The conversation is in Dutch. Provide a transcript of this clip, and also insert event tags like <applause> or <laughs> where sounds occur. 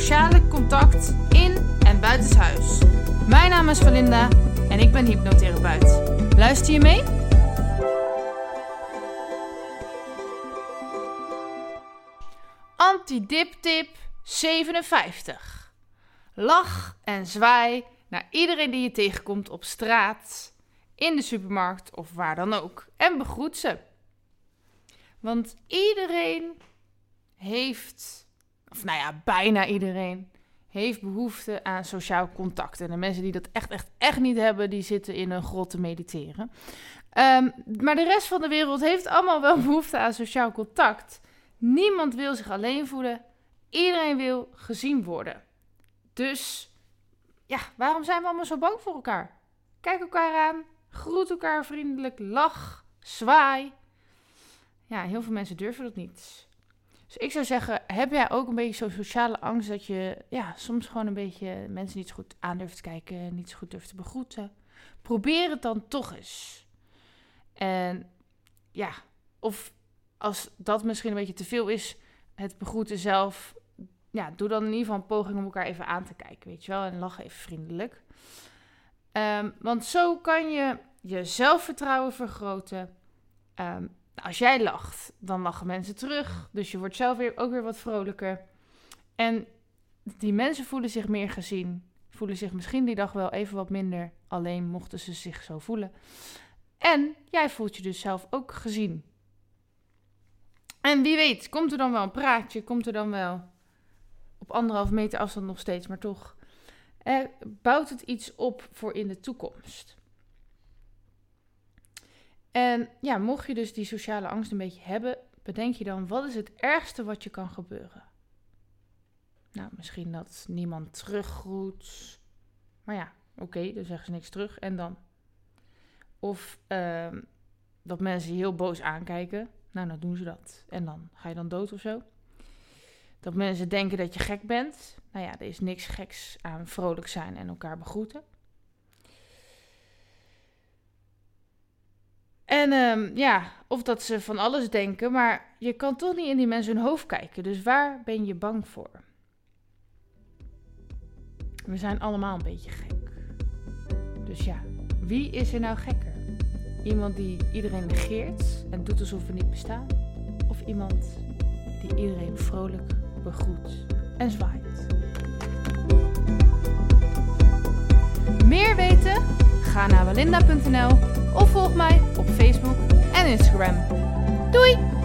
sociale contact in en buitenshuis. Mijn naam is Valinda en ik ben hypnotherapeut. Luister je mee? Anti-dip tip 57. Lach en zwaai naar iedereen die je tegenkomt op straat, in de supermarkt of waar dan ook. En begroet ze. Want iedereen heeft, of nou ja, bijna iedereen, heeft behoefte aan sociaal contact. En de mensen die dat echt, echt, echt niet hebben, die zitten in een grot te mediteren. Um, maar de rest van de wereld heeft allemaal wel <laughs> behoefte aan sociaal contact. Niemand wil zich alleen voelen. Iedereen wil gezien worden. Dus ja, waarom zijn we allemaal zo bang voor elkaar? Kijk elkaar aan, groet elkaar vriendelijk, lach, zwaai. Ja, heel veel mensen durven dat niet. Dus ik zou zeggen, heb jij ook een beetje zo'n sociale angst dat je ja, soms gewoon een beetje mensen niet zo goed aan durft te kijken, niet zo goed durft te begroeten? Probeer het dan toch eens. En ja, of als dat misschien een beetje te veel is, het begroeten zelf, ja, doe dan in ieder geval een poging om elkaar even aan te kijken, weet je wel, en lach even vriendelijk. Um, want zo kan je je zelfvertrouwen vergroten. Um, als jij lacht, dan lachen mensen terug. Dus je wordt zelf weer, ook weer wat vrolijker. En die mensen voelen zich meer gezien. Voelen zich misschien die dag wel even wat minder alleen, mochten ze zich zo voelen. En jij voelt je dus zelf ook gezien. En wie weet, komt er dan wel een praatje, komt er dan wel op anderhalf meter afstand nog steeds, maar toch. Er bouwt het iets op voor in de toekomst. En ja, mocht je dus die sociale angst een beetje hebben, bedenk je dan, wat is het ergste wat je kan gebeuren? Nou, misschien dat niemand teruggroet. Maar ja, oké, dan zeggen ze niks terug. En dan? Of uh, dat mensen je heel boos aankijken. Nou, dan doen ze dat. En dan ga je dan dood of zo. Dat mensen denken dat je gek bent. Nou ja, er is niks geks aan vrolijk zijn en elkaar begroeten. En um, ja, of dat ze van alles denken, maar je kan toch niet in die mensen hun hoofd kijken. Dus waar ben je bang voor? We zijn allemaal een beetje gek. Dus ja, wie is er nou gekker? Iemand die iedereen negeert en doet alsof we niet bestaan? Of iemand die iedereen vrolijk begroet en zwaait? Meer weten? Ga naar walinda.nl of volg mij op Facebook en Instagram. Doei!